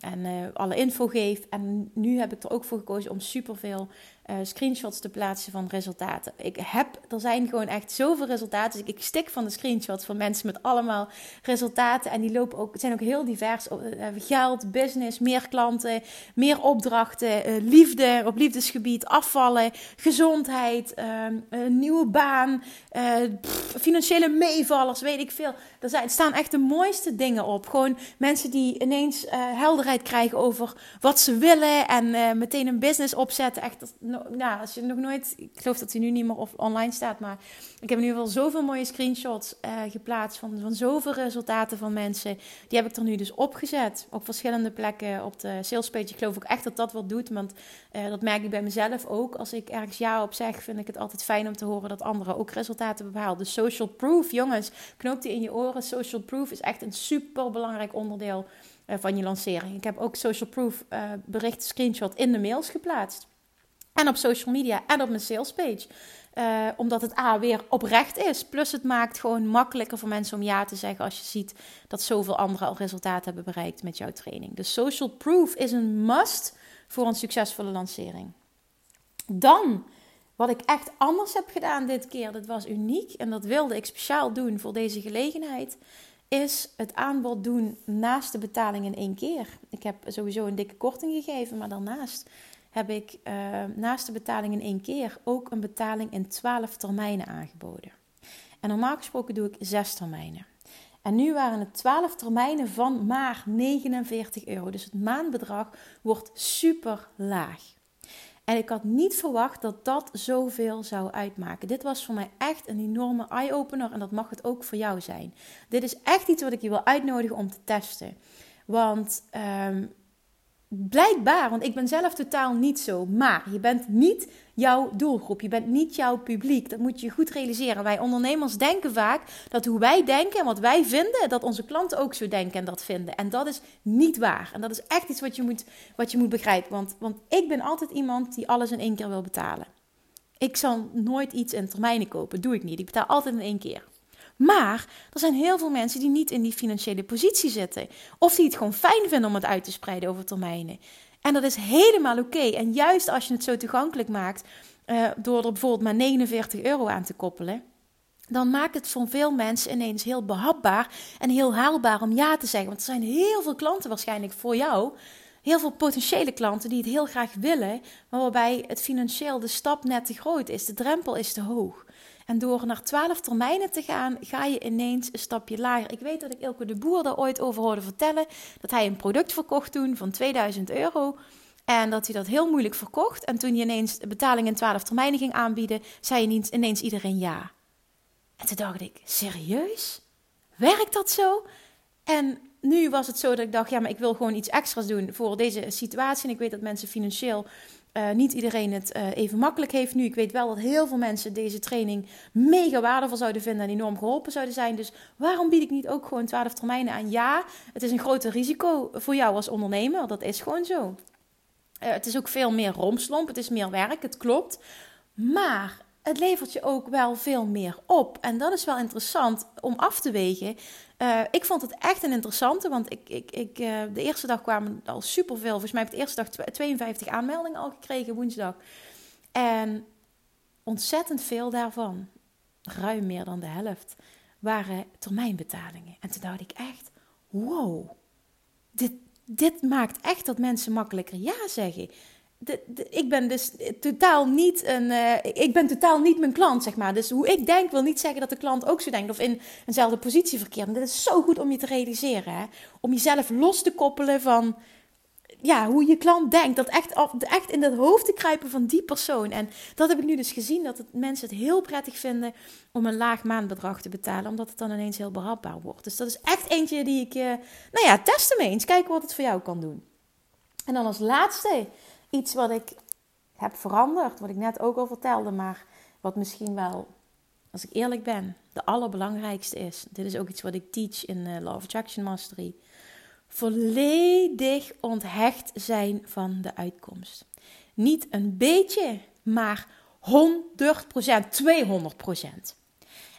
En alle info geef. En nu heb ik er ook voor gekozen om superveel uh, screenshots te plaatsen van resultaten. Ik heb, er zijn gewoon echt zoveel resultaten. Dus ik stik van de screenshots van mensen met allemaal resultaten. En die lopen ook, zijn ook heel divers. Uh, geld, business, meer klanten, meer opdrachten, liefde op liefdesgebied, afvallen, gezondheid, ehm, een nieuwe baan, financiële meevallers, weet ik veel. Er, zijn, staan echt de mooiste dingen op. Gewoon mensen die ineens krijgen over wat ze willen en meteen een business opzetten. Echt nou, als je nog nooit, ik geloof dat hij nu niet meer online staat, maar ik heb in ieder geval zoveel mooie screenshots uh, geplaatst van, van zoveel resultaten van mensen. Die heb ik er nu dus opgezet op verschillende plekken op de salespage. Ik geloof ook echt dat dat wat doet, want uh, dat merk ik bij mezelf ook. Als ik ergens ja op zeg, vind ik het altijd fijn om te horen dat anderen ook resultaten behalen. Dus social proof, jongens, knoop die in je oren. Social proof is echt een super belangrijk onderdeel van je lancering. Ik heb ook social proof bericht screenshot in de mails geplaatst. En op social media en op mijn salespage. Uh, omdat het A weer oprecht is. Plus het maakt gewoon makkelijker voor mensen om ja te zeggen als je ziet dat zoveel anderen al resultaten hebben bereikt met jouw training. Dus social proof is een must voor een succesvolle lancering. Dan, wat ik echt anders heb gedaan dit keer, dat was uniek en dat wilde ik speciaal doen voor deze gelegenheid, is het aanbod doen naast de betaling in één keer. Ik heb sowieso een dikke korting gegeven, maar daarnaast heb ik uh, naast de betaling in één keer ook een betaling in 12 termijnen aangeboden. En normaal gesproken doe ik 6 termijnen. En nu waren het 12 termijnen van maar 49 euro. Dus het maandbedrag wordt super laag. En ik had niet verwacht dat dat zoveel zou uitmaken. Dit was voor mij echt een enorme eye-opener en dat mag het ook voor jou zijn. Dit is echt iets wat ik je wil uitnodigen om te testen. Want um, Blijkbaar, want ik ben zelf totaal niet zo. Maar je bent niet jouw doelgroep. Je bent niet jouw publiek. Dat moet je goed realiseren. Wij ondernemers denken vaak dat hoe wij denken en wat wij vinden, dat onze klanten ook zo denken en dat vinden. En dat is niet waar. En dat is echt iets wat je moet, wat je moet begrijpen. Want, want ik ben altijd iemand die alles in één keer wil betalen. Ik zal nooit iets in termijnen kopen. Doe ik niet. Ik betaal altijd in één keer. Maar er zijn heel veel mensen die niet in die financiële positie zitten. Of die het gewoon fijn vinden om het uit te spreiden over termijnen. En dat is helemaal oké. En juist als je het zo toegankelijk maakt, uh, door er bijvoorbeeld maar 49 euro aan te koppelen. Dan maakt het voor veel mensen ineens heel behapbaar en heel haalbaar om ja te zeggen. Want er zijn heel veel klanten waarschijnlijk voor jou heel veel potentiële klanten die het heel graag willen, maar waarbij het financieel de stap net te groot is. De drempel is te hoog. En door naar 12 termijnen te gaan, ga je ineens een stapje lager. Ik weet dat ik Ilke de Boer daar ooit over hoorde vertellen. Dat hij een product verkocht toen van 2000 euro. En dat hij dat heel moeilijk verkocht. En toen hij ineens betaling in 12 termijnen ging aanbieden, zei ineens iedereen ja. En toen dacht ik, serieus? Werkt dat zo? En nu was het zo dat ik dacht, ja, maar ik wil gewoon iets extra's doen voor deze situatie. En ik weet dat mensen financieel uh, niet iedereen het uh, even makkelijk heeft nu. Ik weet wel dat heel veel mensen deze training mega waardevol zouden vinden en enorm geholpen zouden zijn. Dus waarom bied ik niet ook gewoon 12 termijnen aan? Ja, het is een groter risico voor jou als ondernemer. Dat is gewoon zo. Uh, het is ook veel meer romslomp. Het is meer werk. Het klopt. Maar het levert je ook wel veel meer op. En dat is wel interessant om af te wegen. Uh, ik vond het echt een interessante, want ik, ik, ik, uh, de eerste dag kwamen al superveel. Volgens mij heb ik de eerste dag 52 aanmeldingen al gekregen, woensdag. En ontzettend veel daarvan, ruim meer dan de helft, waren termijnbetalingen. En toen dacht ik echt, wow, dit, dit maakt echt dat mensen makkelijker ja zeggen ik ben dus totaal niet een. Uh, ik ben totaal niet mijn klant, zeg maar. Dus hoe ik denk wil niet zeggen dat de klant ook zo denkt of in eenzelfde positie verkeert. En dit is zo goed om je te realiseren. Hè? Om jezelf los te koppelen van ja, hoe je klant denkt. Dat echt, echt in het hoofd te kruipen van die persoon. En dat heb ik nu dus gezien, dat het, mensen het heel prettig vinden om een laag maandbedrag te betalen. Omdat het dan ineens heel behapbaar wordt. Dus dat is echt eentje die ik, uh, nou ja, testen mee eens. Kijken wat het voor jou kan doen. En dan als laatste iets wat ik heb veranderd, wat ik net ook al vertelde, maar wat misschien wel, als ik eerlijk ben, de allerbelangrijkste is. Dit is ook iets wat ik teach in uh, Law of Attraction Mastery. Volledig onthecht zijn van de uitkomst. Niet een beetje, maar 100%, 200%.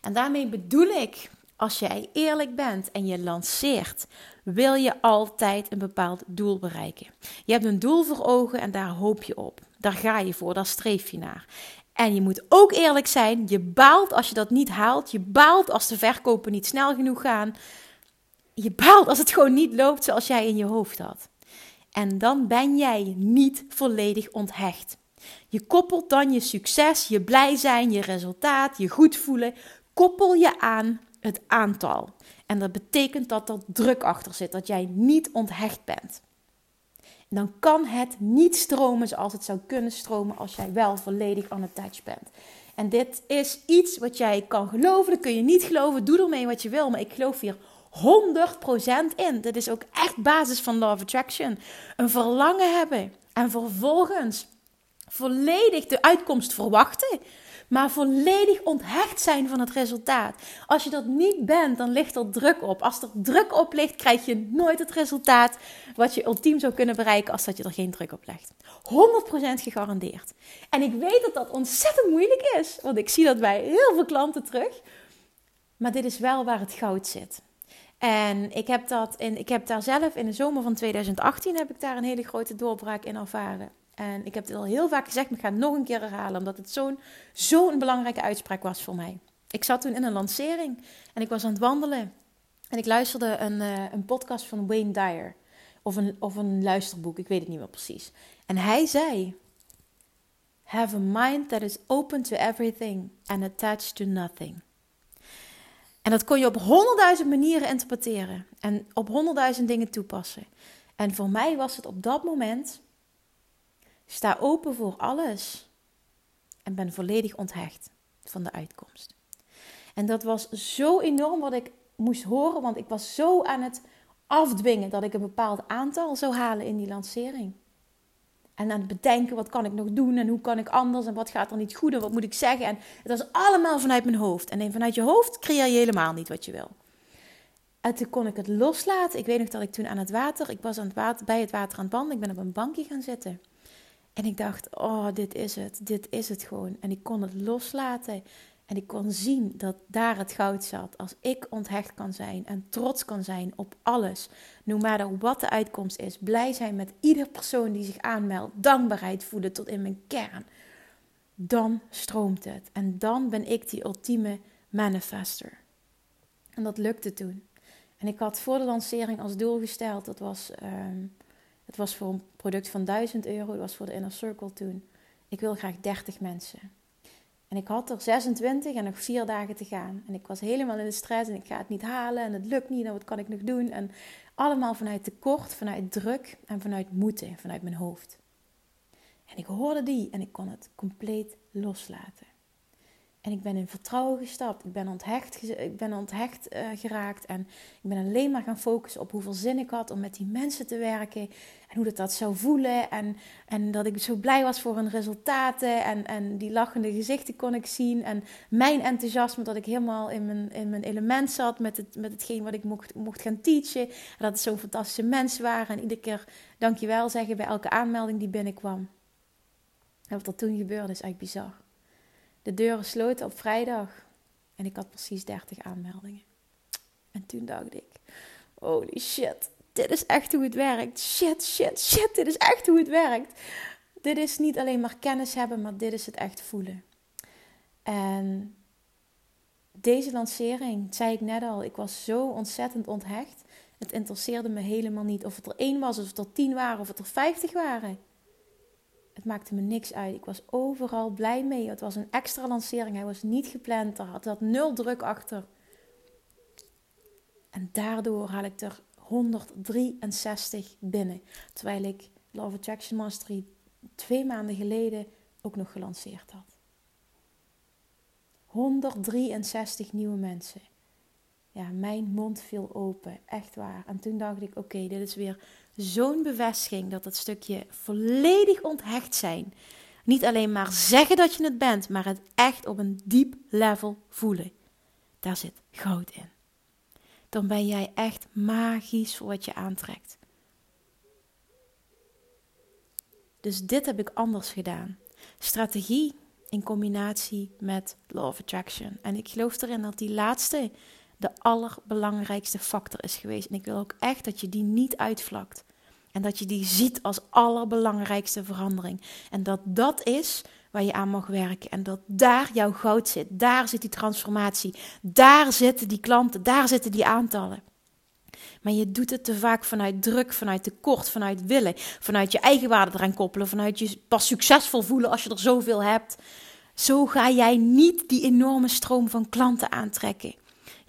En daarmee bedoel ik als jij eerlijk bent en je lanceert, wil je altijd een bepaald doel bereiken. Je hebt een doel voor ogen en daar hoop je op. Daar ga je voor, daar streef je naar. En je moet ook eerlijk zijn, je baalt als je dat niet haalt. Je baalt als de verkopen niet snel genoeg gaan. Je baalt als het gewoon niet loopt zoals jij in je hoofd had. En dan ben jij niet volledig onthecht. Je koppelt dan je succes, je blij zijn, je resultaat, je goed voelen, koppel je aan het aantal. En dat betekent dat er druk achter zit, dat jij niet onthecht bent. Dan kan het niet stromen zoals het zou kunnen stromen als jij wel volledig unattached bent. En dit is iets wat jij kan geloven, dat kun je niet geloven, doe ermee wat je wil, maar ik geloof hier 100% in. Dit is ook echt basis van Law of Attraction. Een verlangen hebben en vervolgens volledig de uitkomst verwachten, maar volledig onthecht zijn van het resultaat. Als je dat niet bent, dan ligt er druk op. Als er druk op ligt, krijg je nooit het resultaat wat je ultiem zou kunnen bereiken als dat je er geen druk op legt. 100% gegarandeerd. En ik weet dat dat ontzettend moeilijk is, want ik zie dat bij heel veel klanten terug. Maar dit is wel waar het goud zit. En ik heb, dat in, ik heb daar zelf in de zomer van 2018 heb ik daar een hele grote doorbraak in ervaren. En ik heb het al heel vaak gezegd, maar ik ga het nog een keer herhalen, omdat het zo'n zo'n belangrijke uitspraak was voor mij. Ik zat toen in een lancering en ik was aan het wandelen. En ik luisterde een, uh, een podcast van Wayne Dyer. Of een, of een luisterboek, ik weet het niet meer precies. En hij zei: Have a mind that is open to everything and attached to nothing. En dat kon je op honderdduizend manieren interpreteren en op honderdduizend dingen toepassen. En voor mij was het op dat moment Sta open voor alles en ben volledig onthecht van de uitkomst. En dat was zo enorm wat ik moest horen, want ik was zo aan het afdwingen dat ik een bepaald aantal zou halen in die lancering. En aan het bedenken, wat kan ik nog doen en hoe kan ik anders en wat gaat er niet goed en wat moet ik zeggen. En het was allemaal vanuit mijn hoofd. En vanuit je hoofd creëer je helemaal niet wat je wil. En toen kon ik het loslaten. Ik weet nog dat ik toen aan het water, ik was aan het water, bij het water aan het banden, ik ben op een bankje gaan zitten. En ik dacht, oh, dit is het, dit is het gewoon. En ik kon het loslaten. En ik kon zien dat daar het goud zat. Als ik onthecht kan zijn en trots kan zijn op alles. No matter wat de uitkomst is. Blij zijn met ieder persoon die zich aanmeldt. Dankbaarheid voelen tot in mijn kern. Dan stroomt het. En dan ben ik die ultieme manifester. En dat lukte toen. En ik had voor de lancering als doel gesteld, dat was ehm, het was voor een product van 1000 euro. Dat was voor de Inner Circle toen. Ik wil graag 30 mensen. En ik had er 26 en nog vier dagen te gaan. En ik was helemaal in de stress en ik ga het niet halen en het lukt niet en wat kan ik nog doen? En allemaal vanuit tekort, vanuit druk en vanuit moeten, vanuit mijn hoofd. En ik hoorde die en ik kon het compleet loslaten. En ik ben in vertrouwen gestapt. Ik ben onthecht, ik ben onthecht uh, geraakt. En ik ben alleen maar gaan focussen op hoeveel zin ik had om met die mensen te werken. En hoe dat, dat zou voelen. En, en dat ik zo blij was voor hun resultaten. En, en die lachende gezichten kon ik zien. En mijn enthousiasme dat ik helemaal in mijn, in mijn element zat met, het, met hetgeen wat ik mocht, mocht gaan teachen. En dat het zo'n fantastische mensen waren. En iedere keer dankjewel zeggen bij elke aanmelding die binnenkwam. En wat er toen gebeurde is eigenlijk bizar. De deuren sloten op vrijdag en ik had precies 30 aanmeldingen. En toen dacht ik: holy shit, dit is echt hoe het werkt. Shit, shit, shit, dit is echt hoe het werkt. Dit is niet alleen maar kennis hebben, maar dit is het echt voelen. En deze lancering, zei ik net al, ik was zo ontzettend onthecht. Het interesseerde me helemaal niet of het er één was, of het er tien waren, of het er vijftig waren het maakte me niks uit. Ik was overal blij mee. Het was een extra lancering. Hij was niet gepland. Er had, nul druk achter. En daardoor haal ik er 163 binnen. Terwijl ik Love Attraction Mastery twee maanden geleden ook nog gelanceerd had. 163 nieuwe mensen. Ja, mijn mond viel open. Echt waar. En toen dacht ik: oké, dit is weer zo'n bevestiging dat het stukje volledig onthecht zijn. Niet alleen maar zeggen dat je het bent, maar het echt op een diep level voelen. Daar zit goud in. Dan ben jij echt magisch voor wat je aantrekt. Dus dit heb ik anders gedaan. Strategie in combinatie met Law of Attraction. En ik geloof erin dat die laatste de allerbelangrijkste factor is geweest. En ik wil ook echt dat je die niet uitvlakt. En dat je die ziet als allerbelangrijkste verandering. En dat dat is waar je aan mag werken. En dat daar jouw goud zit. Daar zit die transformatie. Daar zitten die klanten. Daar zitten die aantallen. Maar je doet het te vaak vanuit druk, vanuit tekort, vanuit willen. Vanuit je eigen waarde eraan koppelen. Vanuit je pas succesvol voelen als je er zoveel hebt. Zo ga jij niet die enorme stroom van klanten aantrekken.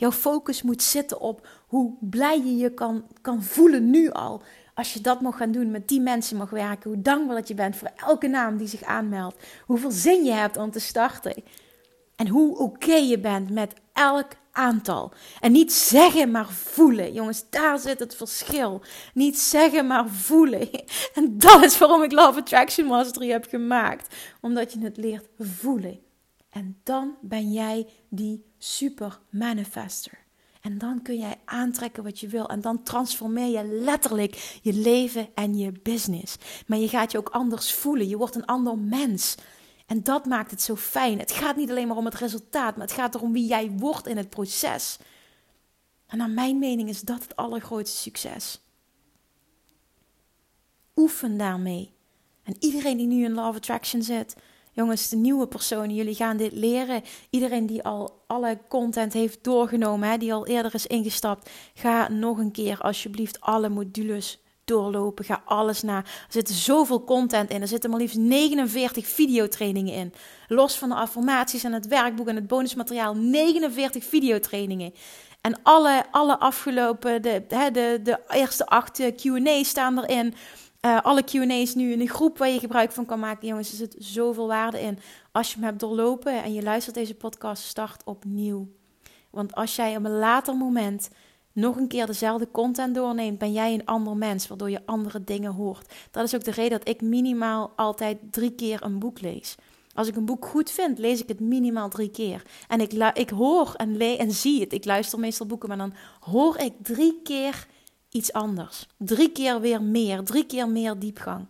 Jouw focus moet zitten op hoe blij je je kan, kan voelen nu al. Als je dat mag gaan doen, met die mensen mag werken, hoe dankbaar dat je bent voor elke naam die zich aanmeldt. Hoeveel zin je hebt om te starten. En hoe oké je bent met elk aantal. En niet zeggen, maar voelen. Jongens, daar zit het verschil. Niet zeggen, maar voelen. [laughs] En dat is waarom ik Love Attraction Mastery heb gemaakt. Omdat je het leert voelen. En dan ben jij die super manifester. En dan kun jij aantrekken wat je wil. En dan transformeer je letterlijk je leven en je business. Maar je gaat je ook anders voelen. Je wordt een ander mens. En dat maakt het zo fijn. Het gaat niet alleen maar om het resultaat, maar het gaat erom wie jij wordt in het proces. En naar mijn mening is dat het allergrootste succes. Oefen daarmee. En iedereen die nu in Law of Attraction zit, jongens, de nieuwe personen, jullie gaan dit leren. Iedereen die al alle content heeft doorgenomen, hè, die al eerder is ingestapt, ga nog een keer alsjeblieft alle modules doorlopen. Ga alles na. Er zit zoveel content in. Er zitten maar liefst 49 videotrainingen in. Los van de affirmaties en het werkboek en het bonusmateriaal. 49 videotrainingen. En alle, alle afgelopen, de, de, de, eerste acht eh, QA's staan erin. Uh, alle QA's nu in een groep waar je gebruik van kan maken. Jongens, er zit zoveel waarde in. Als je hem hebt doorlopen en je luistert deze podcast, start opnieuw. Want als jij op een later moment nog een keer dezelfde content doorneemt, ben jij een ander mens, waardoor je andere dingen hoort. Dat is ook de reden dat ik minimaal altijd drie keer een boek lees. Als ik een boek goed vind, lees ik het minimaal drie keer. En ik, ik hoor en, en zie het. Ik luister meestal boeken, maar dan hoor ik drie keer iets anders. Drie keer weer meer, drie keer meer diepgang.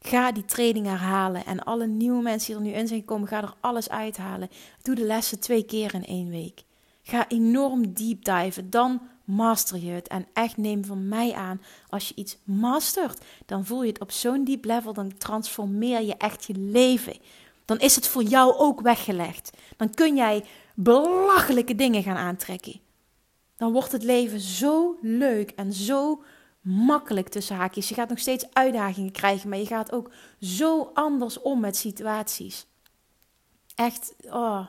Ga die training herhalen. En alle nieuwe mensen die er nu in zijn gekomen, ga er alles uithalen. Doe de lessen twee keer in één week. Ga enorm deep diven. Dan master je het. En echt neem van mij aan, als je iets mastert, dan voel je het op zo'n diep level. Dan transformeer je echt je leven. Dan is het voor jou ook weggelegd. Dan kun jij belachelijke dingen gaan aantrekken. Dan wordt het leven zo leuk en zo makkelijk tussen haakjes. Je gaat nog steeds uitdagingen krijgen, maar je gaat ook zo anders om met situaties. Echt, oh,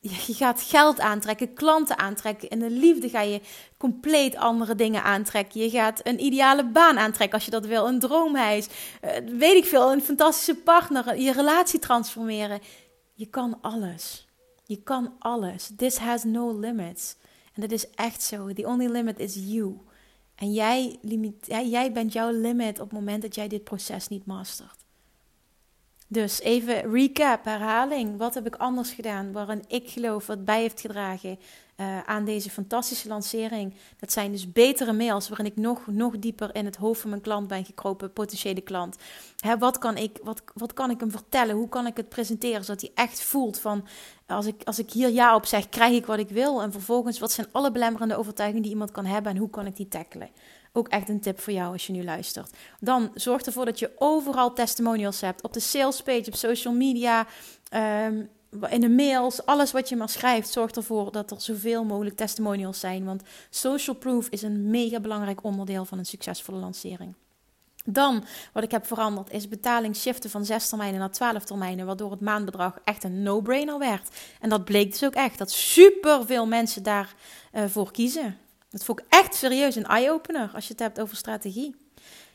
je gaat geld aantrekken, klanten aantrekken. In de liefde ga je compleet andere dingen aantrekken. Je gaat een ideale baan aantrekken als je dat wil. Een droomhuis. Uh, weet ik veel. Een fantastische partner. Je relatie transformeren. Je kan alles. Je kan alles. This has no limits. En dat is echt zo. The only limit is you. En jij, limit, jij bent jouw limit op het moment dat jij dit proces niet mastert. Dus even recap, herhaling. Wat heb ik anders gedaan waarin ik geloof wat bij heeft gedragen uh, aan deze fantastische lancering? Dat zijn dus betere mails waarin ik nog, nog dieper in het hoofd van mijn klant ben gekropen, potentiële klant. Hè, wat, kan ik, wat, wat kan ik hem vertellen? Hoe kan ik het presenteren zodat hij echt voelt van als ik, als ik hier ja op zeg, krijg ik wat ik wil? En vervolgens, wat zijn alle belemmerende overtuigingen die iemand kan hebben en hoe kan ik die tackelen? Ook echt een tip voor jou als je nu luistert. Dan zorg ervoor dat je overal testimonials hebt. Op de sales page, op social media, um, in de mails, alles wat je maar schrijft. Zorg ervoor dat er zoveel mogelijk testimonials zijn. Want social proof is een mega belangrijk onderdeel van een succesvolle lancering. Dan, wat ik heb veranderd, is betaling shiften van 6 termijnen naar 12 termijnen, waardoor het maandbedrag echt een no-brainer werd. En dat bleek dus ook echt, dat super veel mensen daarvoor voor kiezen. Dat vond ik echt serieus een eye-opener als je het hebt over strategie.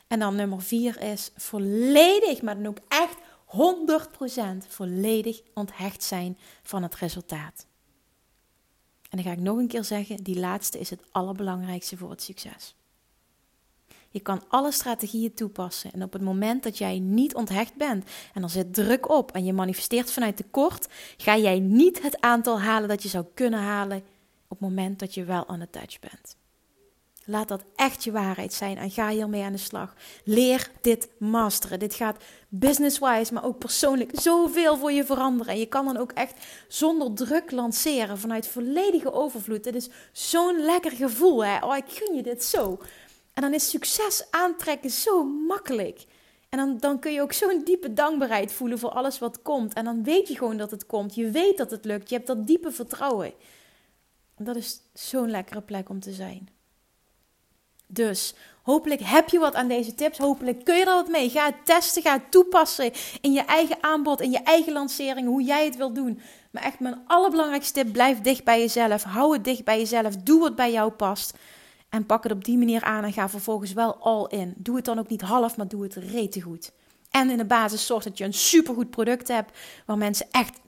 En dan nummer vier is volledig, maar dan ook echt 100% volledig onthecht zijn van het resultaat. En dan ga ik nog een keer zeggen, die laatste is het allerbelangrijkste voor het succes. Je kan alle strategieën toepassen en op het moment dat jij niet onthecht bent en er zit druk op en je manifesteert vanuit tekort, ga jij niet het aantal halen dat je zou kunnen halen op het moment dat je wel on the touch bent. Laat dat echt je waarheid zijn en ga hiermee aan de slag. Leer dit masteren. Dit gaat business-wise, maar ook persoonlijk zoveel voor je veranderen. En je kan dan ook echt zonder druk lanceren vanuit volledige overvloed. Dit is zo'n lekker gevoel. Hè? Oh, ik gun je dit zo. En dan is succes aantrekken zo makkelijk. En dan, dan kun je ook zo'n diepe dankbaarheid voelen voor alles wat komt. En dan weet je gewoon dat het komt. Je weet dat het lukt. Je hebt dat diepe vertrouwen. Dat is zo'n lekkere plek om te zijn. Dus hopelijk heb je wat aan deze tips. Hopelijk kun je er wat mee. Ga het testen, ga het toepassen in je eigen aanbod, in je eigen lancering, hoe jij het wil doen. Maar echt mijn allerbelangrijkste tip, blijf dicht bij jezelf. Hou het dicht bij jezelf. Doe wat bij jou past. En pak het op die manier aan en ga vervolgens wel all in. Doe het dan ook niet half, maar doe het rete goed. En in de basis zorg dat je een supergoed product hebt waar mensen echt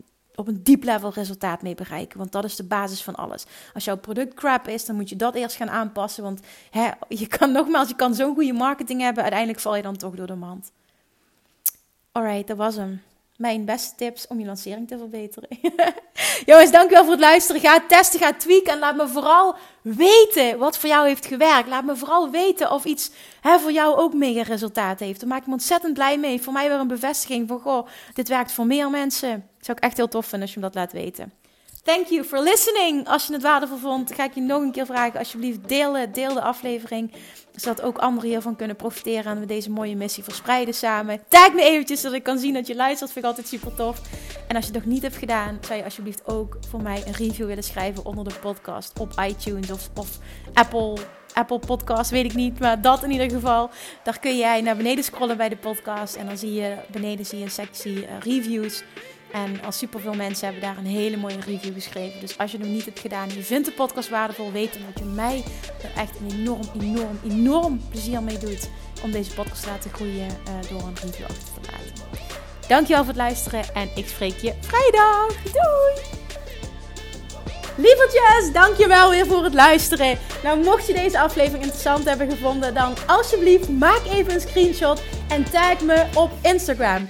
op een diep level resultaat mee bereiken. Want dat is de basis van alles. Als jouw product crap is, dan moet je dat eerst gaan aanpassen. Want hè, je kan [laughs] nogmaals, je kan zo'n goede marketing hebben, uiteindelijk val je dan toch door de mand. Alright, dat was hem mijn beste tips om je lancering te verbeteren. [laughs] Jongens, dankjewel voor het luisteren. Ga testen, ga tweaken en laat me vooral weten wat voor jou heeft gewerkt. Laat me vooral weten of iets hè, voor jou ook mega resultaat heeft. Daar maak ik me ontzettend blij mee. Voor mij weer een bevestiging van, goh, dit werkt voor meer mensen. Dat zou ik echt heel tof vinden als je me dat laat weten. Thank you for listening. Als je het waardevol vond, ga ik je nog een keer vragen. Alsjeblieft, deel, deel de aflevering. Zodat ook anderen hiervan kunnen profiteren en we deze mooie missie verspreiden samen. Tag me eventjes, zodat ik kan zien dat je luistert. Vind ik altijd super tof. En als je het nog niet hebt gedaan, zou je alsjeblieft ook voor mij een review willen schrijven onder de podcast op iTunes of, Apple Apple Podcast, weet ik niet, maar dat in ieder geval. Daar kun jij naar beneden scrollen bij de podcast en dan zie je beneden zie je een sectie uh, reviews. En al superveel mensen hebben daar een hele mooie review geschreven. Dus als je nog niet hebt gedaan en je vindt de podcast waardevol, weet dan dat je mij er echt een enorm, enorm, enorm plezier mee doet om deze podcast te laten groeien uh, door een review achter te laten. Dankjewel voor het luisteren en ik spreek je vrijdag. Doei! Lievertjes, dankjewel weer voor het luisteren. Nou, mocht je deze aflevering interessant hebben gevonden, dan alsjeblieft maak even een screenshot en tag me op Instagram.